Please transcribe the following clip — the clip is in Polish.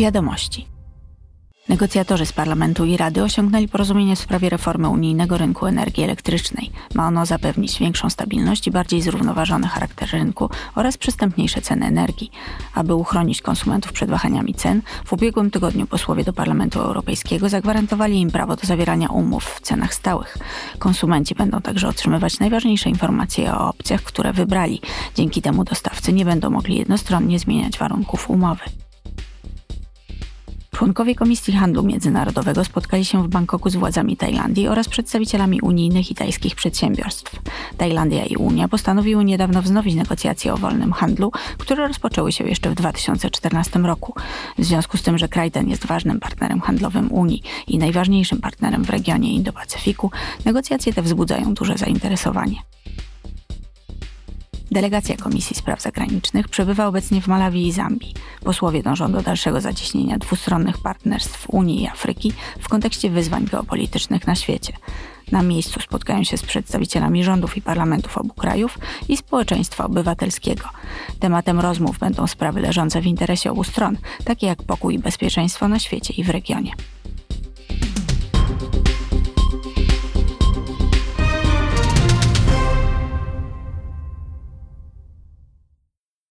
Wiadomości. Negocjatorzy z Parlamentu i Rady osiągnęli porozumienie w sprawie reformy unijnego rynku energii elektrycznej. Ma ono zapewnić większą stabilność i bardziej zrównoważony charakter rynku oraz przystępniejsze ceny energii. Aby uchronić konsumentów przed wahaniami cen, w ubiegłym tygodniu posłowie do Parlamentu Europejskiego zagwarantowali im prawo do zawierania umów w cenach stałych. Konsumenci będą także otrzymywać najważniejsze informacje o opcjach, które wybrali. Dzięki temu dostawcy nie będą mogli jednostronnie zmieniać warunków umowy. Członkowie Komisji Handlu Międzynarodowego spotkali się w Bangkoku z władzami Tajlandii oraz przedstawicielami unijnych i tajskich przedsiębiorstw. Tajlandia i Unia postanowiły niedawno wznowić negocjacje o wolnym handlu, które rozpoczęły się jeszcze w 2014 roku. W związku z tym, że kraj ten jest ważnym partnerem handlowym Unii i najważniejszym partnerem w regionie Indo-Pacyfiku, negocjacje te wzbudzają duże zainteresowanie. Delegacja Komisji Spraw Zagranicznych przebywa obecnie w Malawi i Zambii. Posłowie dążą do dalszego zacieśnienia dwustronnych partnerstw Unii i Afryki w kontekście wyzwań geopolitycznych na świecie. Na miejscu spotkają się z przedstawicielami rządów i parlamentów obu krajów i społeczeństwa obywatelskiego. Tematem rozmów będą sprawy leżące w interesie obu stron, takie jak pokój i bezpieczeństwo na świecie i w regionie.